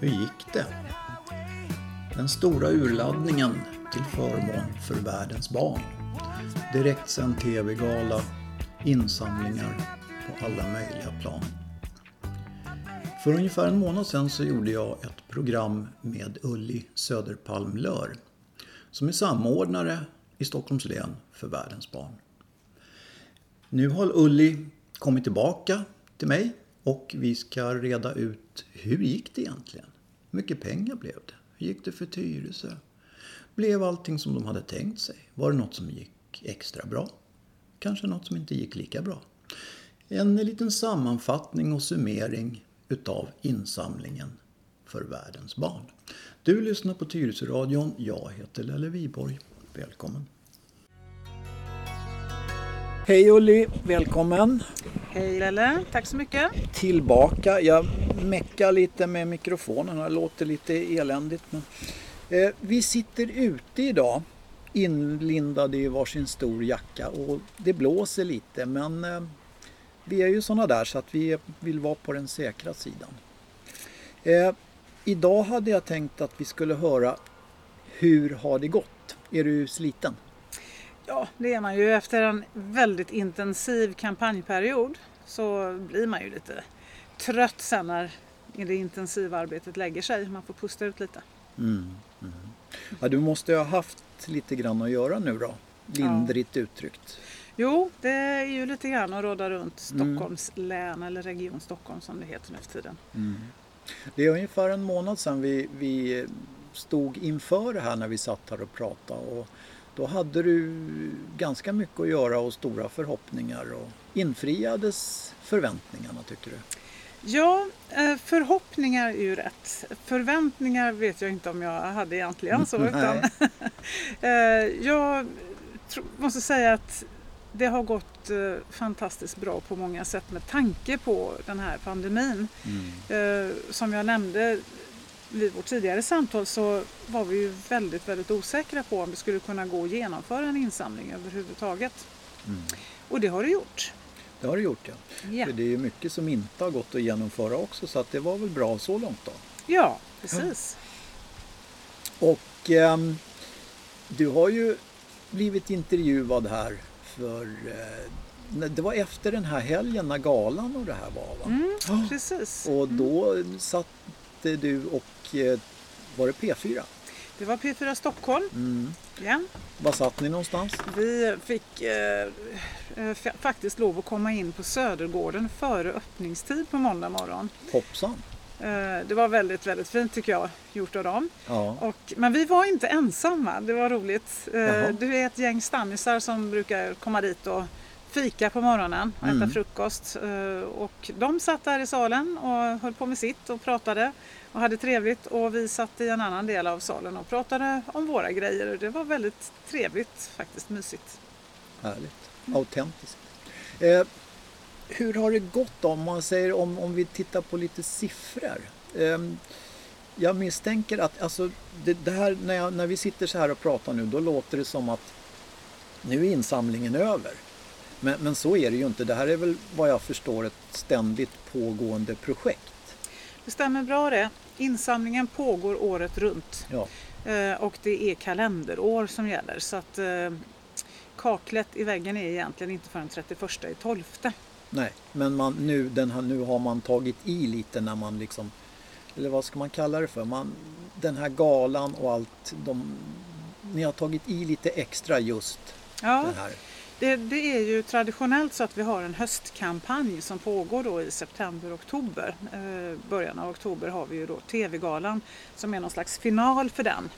Hur gick det? Den stora urladdningen till förmån för världens barn. Direktsänd TV-gala, insamlingar på alla möjliga plan. För ungefär en månad sedan så gjorde jag ett program med Ulli Söderpalm Lör som är samordnare i Stockholms län för världens barn. Nu har Ulli kommit tillbaka till mig och vi ska reda ut hur gick det egentligen? Hur mycket pengar blev det? Hur gick det för Tyresö? Blev allting som de hade tänkt sig? Var det något som gick extra bra? Kanske något som inte gick lika bra? En liten sammanfattning och summering utav insamlingen för världens barn. Du lyssnar på Tyresöradion. Jag heter Lelle Viborg. Välkommen! Hej Ulli, välkommen! Hej Lelle, tack så mycket! Tillbaka. Jag meckar lite med mikrofonen, det låter lite eländigt. Men... Eh, vi sitter ute idag inlindade i varsin stor jacka och det blåser lite men eh, vi är ju sådana där så att vi vill vara på den säkra sidan. Eh, idag hade jag tänkt att vi skulle höra hur har det gått? Är du sliten? Ja, det är man ju. Efter en väldigt intensiv kampanjperiod så blir man ju lite trött sen när det intensiva arbetet lägger sig. Man får pusta ut lite. Mm, mm. Ja, du måste ju ha haft lite grann att göra nu då, lindrigt ja. uttryckt. Jo, det är ju lite grann att råda runt mm. Stockholms mm. län eller Region Stockholm som det heter nu för tiden. Mm. Det är ungefär en månad sedan vi, vi stod inför det här när vi satt här och pratade. Och då hade du ganska mycket att göra och stora förhoppningar. Och infriades förväntningarna tycker du? Ja, eh, förhoppningar är ju rätt. Förväntningar vet jag inte om jag hade egentligen. Så, utan, eh, jag måste säga att det har gått eh, fantastiskt bra på många sätt med tanke på den här pandemin. Mm. Som jag nämnde vid vårt tidigare samtal så var vi ju väldigt, väldigt osäkra på om det skulle kunna gå att genomföra en insamling överhuvudtaget. Mm. Och det har det gjort. Det har det gjort ja. ja. För det är ju mycket som inte har gått att genomföra också så att det var väl bra så långt då. Ja, precis. Ja. Och eh, du har ju blivit intervjuad här för eh, det var efter den här helgen när galan och det här var va? Mm, precis. Och då mm. Satte du och eh, var det P4? Det var P4 Stockholm. Mm. Ja. Var satt ni någonstans? Vi fick eh, eh faktiskt lov att komma in på Södergården före öppningstid på måndag morgon. Hoppsan! Eh, det var väldigt, väldigt fint tycker jag, gjort av dem. Ja. Och, men vi var inte ensamma, det var roligt. Jaha. Det är ett gäng stammisar som brukar komma dit och fika på morgonen och mm. äta frukost. Eh, och de satt där i salen och höll på med sitt och pratade och hade trevligt och vi satt i en annan del av salen och pratade om våra grejer. Det var väldigt trevligt, faktiskt mysigt. Härligt, autentiskt. Eh, hur har det gått om man säger om, om vi tittar på lite siffror? Eh, jag misstänker att alltså, det, det här, när, jag, när vi sitter så här och pratar nu då låter det som att nu är insamlingen över. Men, men så är det ju inte. Det här är väl vad jag förstår ett ständigt pågående projekt. Det stämmer bra det. Insamlingen pågår året runt. Ja. Eh, och det är kalenderår som gäller. Så att eh, kaklet i väggen är egentligen inte förrän 31 i 12. Nej, men man, nu, den här, nu har man tagit i lite när man liksom, eller vad ska man kalla det för? Man, den här galan och allt, de, ni har tagit i lite extra just ja. den här. Det, det, är ju traditionellt så att vi har en höstkampanj som pågår då i september-oktober. Eh, början av oktober har vi ju då TV-galan som är någon slags final för den.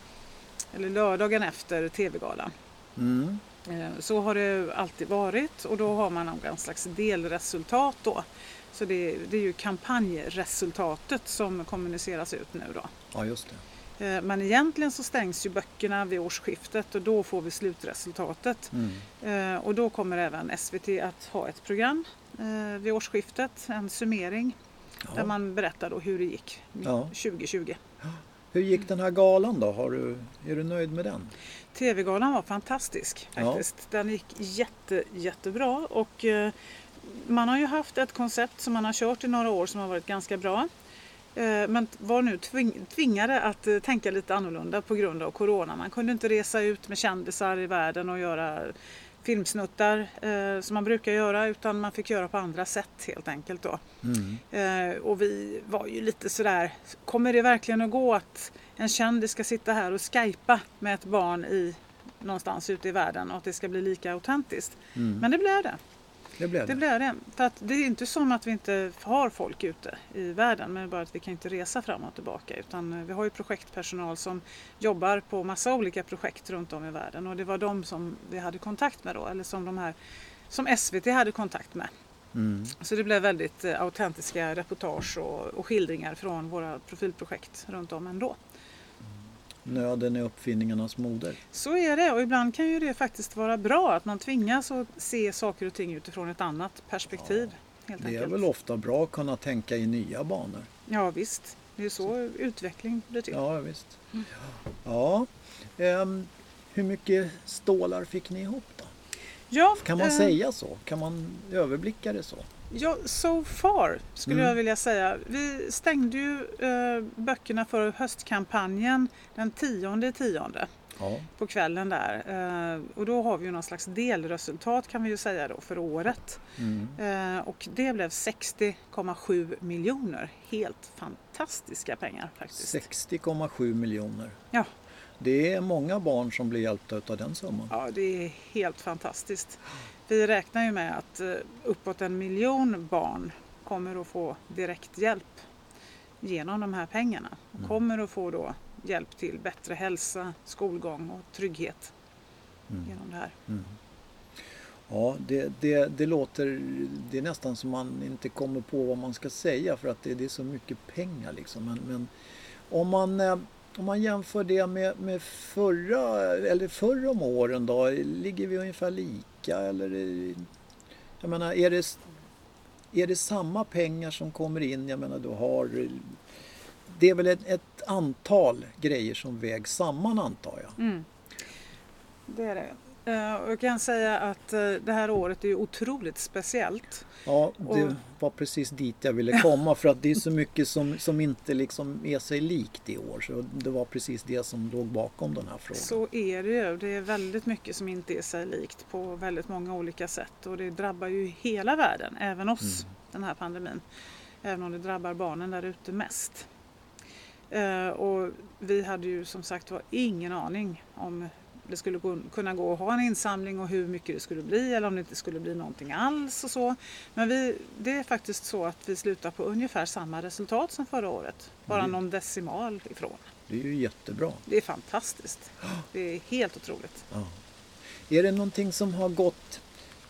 Eller lördagen efter TV-galan. Mm. Eh, så har det alltid varit och då har man någon slags delresultat då. Så det, det är ju kampanjresultatet som kommuniceras ut nu då. Ja, just det. Eh, men egentligen så stängs ju böckerna vid årsskiftet och då får vi slutresultatet. Mm. Eh, och då kommer även SVT att ha ett program eh, vid årsskiftet, en summering. Ja. Där man berättar då hur det gick ja. 2020. Hur gick den här galan då? Har du, är du nöjd med den? TV-galan var fantastisk faktiskt. Ja. Den gick jätte, jättebra och man har ju haft ett koncept som man har kört i några år som har varit ganska bra. Eh, men var nu tvingade att eh, tänka lite annorlunda på grund av Corona. Man kunde inte resa ut med kändisar i världen och göra filmsnuttar eh, som man brukar göra utan man fick göra på andra sätt helt enkelt då. Mm. och vi var ju lite sådär, kommer det verkligen att gå att en kändis ska sitta här och skypa med ett barn i någonstans ute i världen och att det ska bli lika autentiskt? Mm. Men det blev det. Det blev det. det, blev det. För att det är inte som att vi inte har folk ute i världen men bara att vi kan inte resa fram och tillbaka utan eh, vi har ju projektpersonal som jobbar på massa olika projekt runt om i världen och det var de som vi hade kontakt med då eller som de här som SVT hade kontakt med. Mm. Så det blev väldigt eh, autentiska reportage och, och skildringar från våra profilprojekt runt om ändå. Nöden är uppfinningarnas moder. Så är det och ibland kan ju det faktiskt vara bra att man tvingas att se saker och ting utifrån ett annat perspektiv. Ja, det är väl ofta bra att kunna tänka i nya banor. Ja visst, det är så, så. utveckling blir till. Ja visst. Mm. Ja, um, hur mycket stålar fick ni ihop då? Ja, kan man äh... säga så? Kan man överblicka det så? Ja, so far skulle mm. jag vilja säga. Vi stängde ju eh, böckerna för höstkampanjen den tionde tionde ja. på kvällen där. Eh, och då har vi ju någon slags delresultat kan vi ju säga då för året. Mm. Eh, och det blev 60,7 miljoner. Helt fantastiska pengar faktiskt. 60,7 miljoner. Ja. Det är många barn som blir hjälpta av den summan. Ja, det är helt fantastiskt. Vi räknar ju med att eh, uppåt en miljon barn kommer att få direkt hjälp genom de här pengarna. Mm. Kommer att få då hjälp till bättre hälsa, skolgång och trygghet mm. genom det här. Mm. Ja, det, det, det, låter, det är nästan som man inte kommer på vad man ska säga för att det, det är så mycket pengar liksom. Men, men om man eh, om man jämför det med, med förra, eller förr om åren då, ligger vi ungefär lika eller? Jag menar, är det, är det samma pengar som kommer in? Jag menar, du har... Det är väl ett, ett antal grejer som vägs samman antar jag? Mm. Det är det. Eh, jag kan säga att eh, det här året är otroligt speciellt. Ja, det var precis dit jag ville komma för att det är så mycket som, som inte liksom är sig likt i år. Så det var precis det som låg bakom den här frågan. Så är det ju. Det är väldigt mycket som inte är sig likt på väldigt många olika sätt och det drabbar ju hela världen, även oss, mm. den här pandemin. Även om det drabbar barnen där ute mest. Eh, och vi hade ju som sagt var ingen aning om det skulle kunna gå att ha en insamling och hur mycket det skulle bli eller om det inte skulle bli någonting alls och så. Men vi, det är faktiskt så att vi slutar på ungefär samma resultat som förra året. Bara mm. någon decimal ifrån. Det är ju jättebra. Det är fantastiskt. Det är helt otroligt. Ja. Är det någonting som har gått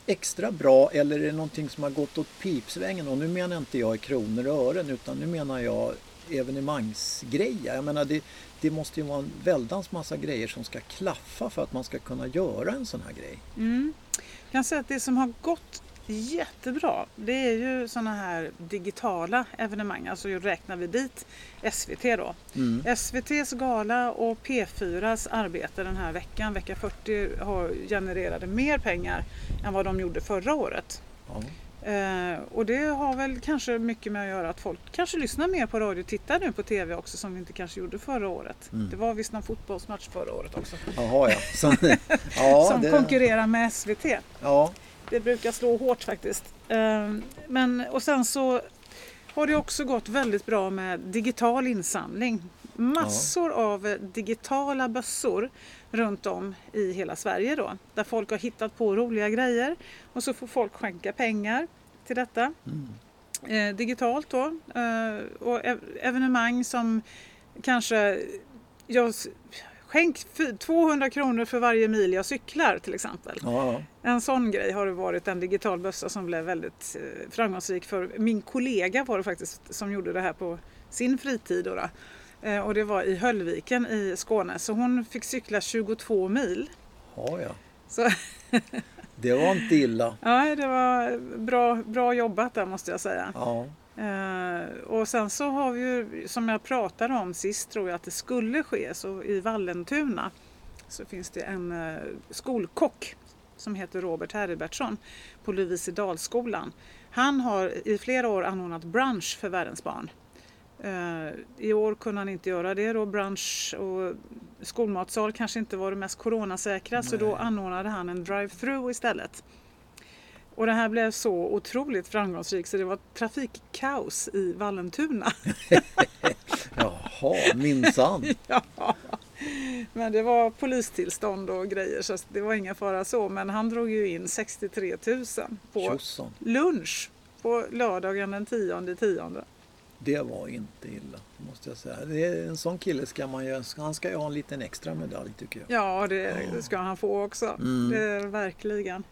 extra bra eller är det någonting som har gått åt pipsvängen? Och nu menar inte jag i kronor och ören utan nu menar jag evenemangsgrejer. Jag menar det, det måste ju vara en väldans massa grejer som ska klaffa för att man ska kunna göra en sån här grej. Mm. Jag kan säga att det som har gått jättebra det är ju sådana här digitala evenemang. Alltså räknar vi dit SVT då. Mm. SVTs gala och P4s arbete den här veckan, vecka 40, har genererade mer pengar än vad de gjorde förra året. Ja. Eh, och det har väl kanske mycket med att göra att folk kanske lyssnar mer på radio och tittar nu på TV också som vi inte kanske gjorde förra året. Mm. Det var visst någon fotbollsmatch förra året också. Jaha, ja. Som, ja, som det... konkurrerar med SVT. Ja. Det brukar slå hårt faktiskt. Eh, men, och sen så har det också gått väldigt bra med digital insamling. Massor ja. av digitala bössor runt om i hela Sverige då. Där folk har hittat på roliga grejer och så får folk skänka pengar till detta. Mm. Eh, digitalt då. Eh, och ev evenemang som kanske jag Skänk 200 kronor för varje mil jag cyklar till exempel. Ja. En sån grej har det varit en digital bössa som blev väldigt eh, framgångsrik för min kollega var det faktiskt som gjorde det här på sin fritid. Då, då. Eh, och det var i Höllviken i Skåne så hon fick cykla 22 mil. Ja, ja. Så det var inte illa. Ja, det var bra, bra jobbat där måste jag säga. Ja. Uh, och sen så har vi ju, som jag pratade om sist tror jag att det skulle ske, så i Vallentuna så finns det en uh, skolkock som heter Robert Herbertsson på Lovisedalsskolan. Han har i flera år anordnat brunch för världens barn. Eh, I år kunde han inte göra det då. Bransch och skolmatsal kanske inte var det mest coronasäkra så då anordnade han en drive-through istället. Och det här blev så otroligt framgångsrikt så det var trafikkaos i Vallentuna. Jaha, minsann. ja. Men det var polistillstånd och grejer så det var inga fara så. Men han drog ju in 63 000 på Tjosson. lunch på lördagen den 10 tionde. Det var inte illa, måste jag säga. Det är, en sån kille ska man ju, han ska ju ha en liten extra medalj tycker jag. Ja, det, det ska han få också. Mm. Det är verkligen.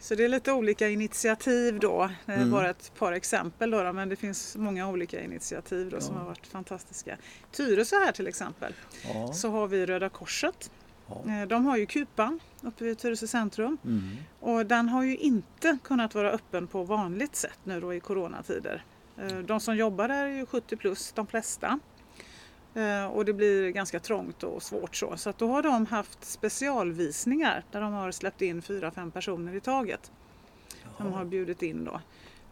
Så det är lite olika initiativ då. Det är Mm. bara ett par exempel då, då, men det finns många olika initiativ då som Ja. har varit fantastiska. Tyresö här till exempel Ja. så har vi Röda Korset. ja. Eh, De har ju Kupan uppe vid Tyresö centrum Mm. och den har ju inte kunnat vara öppen på vanligt sätt nu då i coronatider. Eh, De som jobbar där är ju 70 plus, de flesta. Eh, Och det blir ganska trångt och svårt så. Så att då har de haft specialvisningar där de har släppt in fyra, fem personer i taget. De har bjudit in då.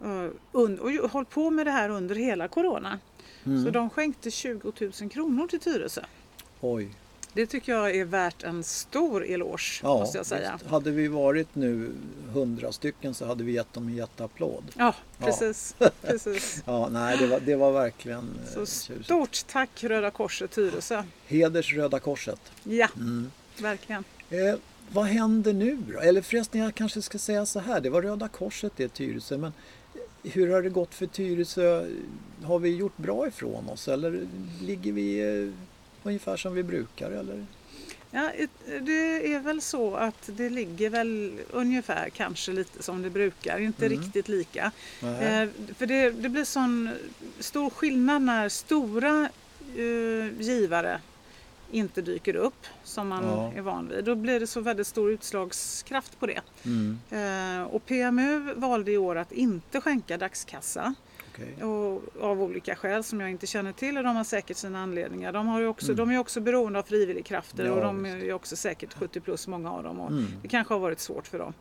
Eh, Och hållit på med det här under hela corona. Mm. Så de skänkte 20 000 kronor till Tyresö. Oj. Det tycker jag är värt en stor eloge Ja, måste jag säga. visst. Hade vi varit nu hundra stycken så hade vi gett dem en jätteapplåd. Ja, Ja. precis. precis. Ja, nej, det var, det var verkligen eh, Så tjusigt. stort tack Röda Korset Tyresö. Heders Röda Korset. Ja, Mm. verkligen. Eh, vad händer nu då? Eller förresten, jag kanske ska säga så här. Det var Röda Korset det Tyresö. Men hur har det gått för Tyresö? Har vi gjort bra ifrån oss? Eller ligger vi eh, ungefär som vi brukar? Eller? Ja, det är väl så att det ligger väl ungefär kanske lite som det brukar, inte Mm. riktigt lika. Eh, för det, det blir sån stor skillnad när stora eh, givare inte dyker upp som man Ja. är van vid. Då blir det så väldigt stor utslagskraft på det. Mm, Eh, och PMU valde i år att inte skänka dagskassa. Okej. Och av olika skäl som jag inte känner till och de har säkert sina anledningar. De, har också, Mm. de är också beroende av frivilligkrafter Ja, och de visst. är också säkert 70 plus många av dem. Och Mm. Det kanske har varit svårt för dem.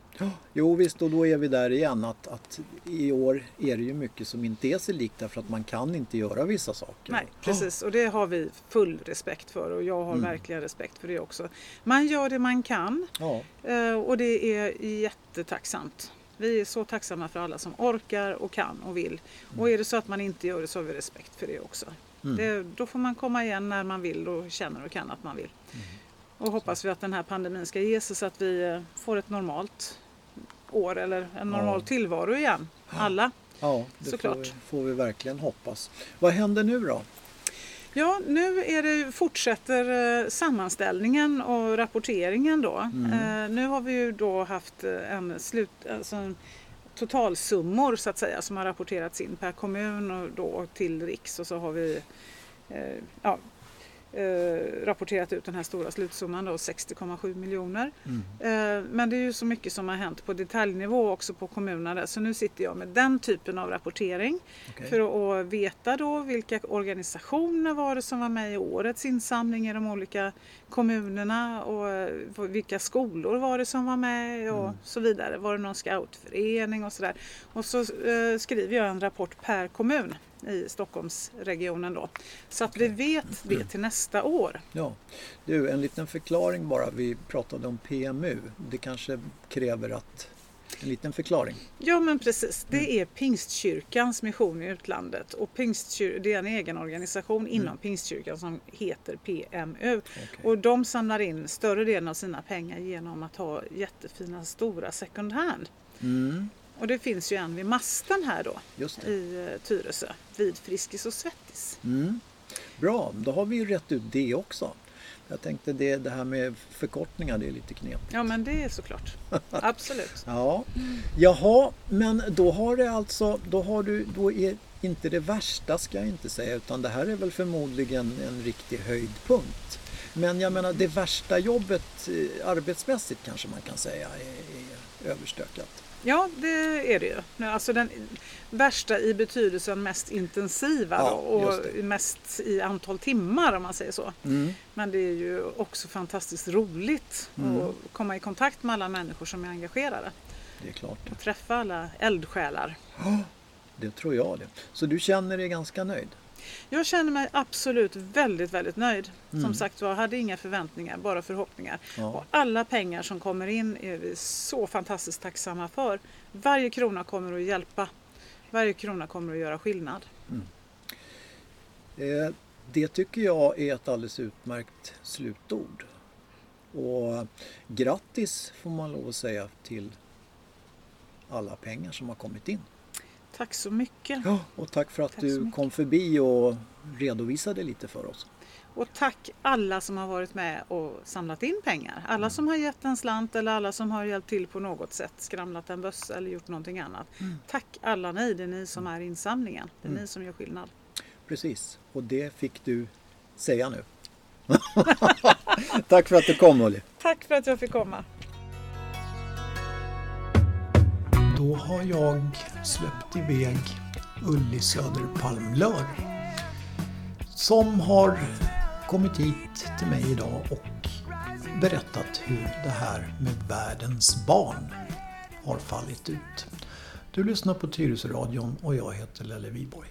Jo visst, och då är vi där igen att, att i år är det ju mycket som inte är sig likt därför att man kan inte göra vissa saker. Nej, precis. Och det har vi full respekt för och jag har Mm. verkligen respekt för det också. Man gör det man kan Ja, eh, och det är jättetacksamt. Vi är så tacksamma för alla som orkar och kan och vill. Och är det så att man inte gör det så har vi respekt för det också. Mm. Det, då får man komma igen när man vill och känner och kan att man vill. Mm. Och hoppas vi att den här pandemin ska ge sig så att vi eh, får ett normalt år eller en normal Ja. tillvaro igen. Alla. ja det får Såklart. vi, får vi verkligen hoppas. Vad händer nu då? Ja, nu är det, fortsätter eh, sammanställningen och rapporteringen då. Mm. Eh, nu har vi ju då haft eh, en slut, alltså en totalsummor så att säga som har rapporterats in per kommun och då till riks och så har vi ja, eh, rapporterat ut den här stora slutsumman då 60,7 miljoner. Mm. Eh, Men det är ju så mycket som har hänt på detaljnivå också på kommunerna där. så nu sitter jag med den typen av rapportering. Okej. För att veta då vilka organisationer var det som var med i årets insamling i de olika kommunerna och eh, vilka skolor var det som var med och Mm. så vidare. Var det någon scoutförening och sådär. Och så eh, skriver jag en rapport per kommun i Stockholmsregionen då. Så att vi vet det till nästa år. Ja. Du, en liten förklaring bara. Vi pratade om PMU. Det kanske kräver att en liten förklaring. Ja men precis, det är Pingstkyrkans mission i utlandet och Pingstkyr- det är en egen organisation inom Pingstkyrkan som heter PMU. Okej. Och de samlar in större delen av sina pengar genom att ha jättefina stora second hand. Mm, Och det finns ju en vid masten här då i eh, Tyresö vid Friskis och Svettis. Mm. Bra, då har vi ju rätt ut det också. Jag tänkte det, det här med förkortningar, det är lite knepigt. Ja men det är såklart, absolut. Ja, jaha, men då har det alltså, då har du, då är inte det värsta ska jag inte säga, utan det här är väl förmodligen en riktig höjdpunkt. Men jag menar det värsta jobbet eh, arbetsmässigt kanske man kan säga är, är överstökat. Ja det är det ju. Alltså den värsta i betydelsen mest intensiva Ja, då, och mest i antal timmar om man säger så. Mm. Men det är ju också fantastiskt roligt Mm. att komma i kontakt med alla människor som är engagerade. Det är klart. Och träffa alla eldsjälar. Det tror jag det. Så du känner dig ganska nöjd? Jag känner mig absolut väldigt, väldigt nöjd. Mm. Som sagt var, hade inga förväntningar, bara förhoppningar. Ja. Och alla pengar som kommer in är vi så fantastiskt tacksamma för. Varje krona kommer att hjälpa. Varje krona kommer att göra skillnad. Mm. Eh, det tycker jag är ett alldeles utmärkt slutord. Och grattis får man lov att säga till alla pengar som har kommit in. Tack så mycket. Ja, och tack för att tack du kom förbi och redovisade lite för oss. Och tack alla som har varit med och samlat in pengar. Alla mm. som har gett en slant eller alla som har hjälpt till på något sätt, skramlat en bössa eller gjort någonting annat. Mm. Tack alla ni, det är ni som är insamlingen. Det är mm. ni som gör skillnad. Precis, och det fick du säga nu. tack för att du kom Olli. Tack för att jag fick komma. Då har jag släppt iväg Ulli Söderpalmlör som har kommit hit till mig idag och berättat hur det här med världens barn har fallit ut. Du lyssnar på Tyresöradion och jag heter Lelle Viborg.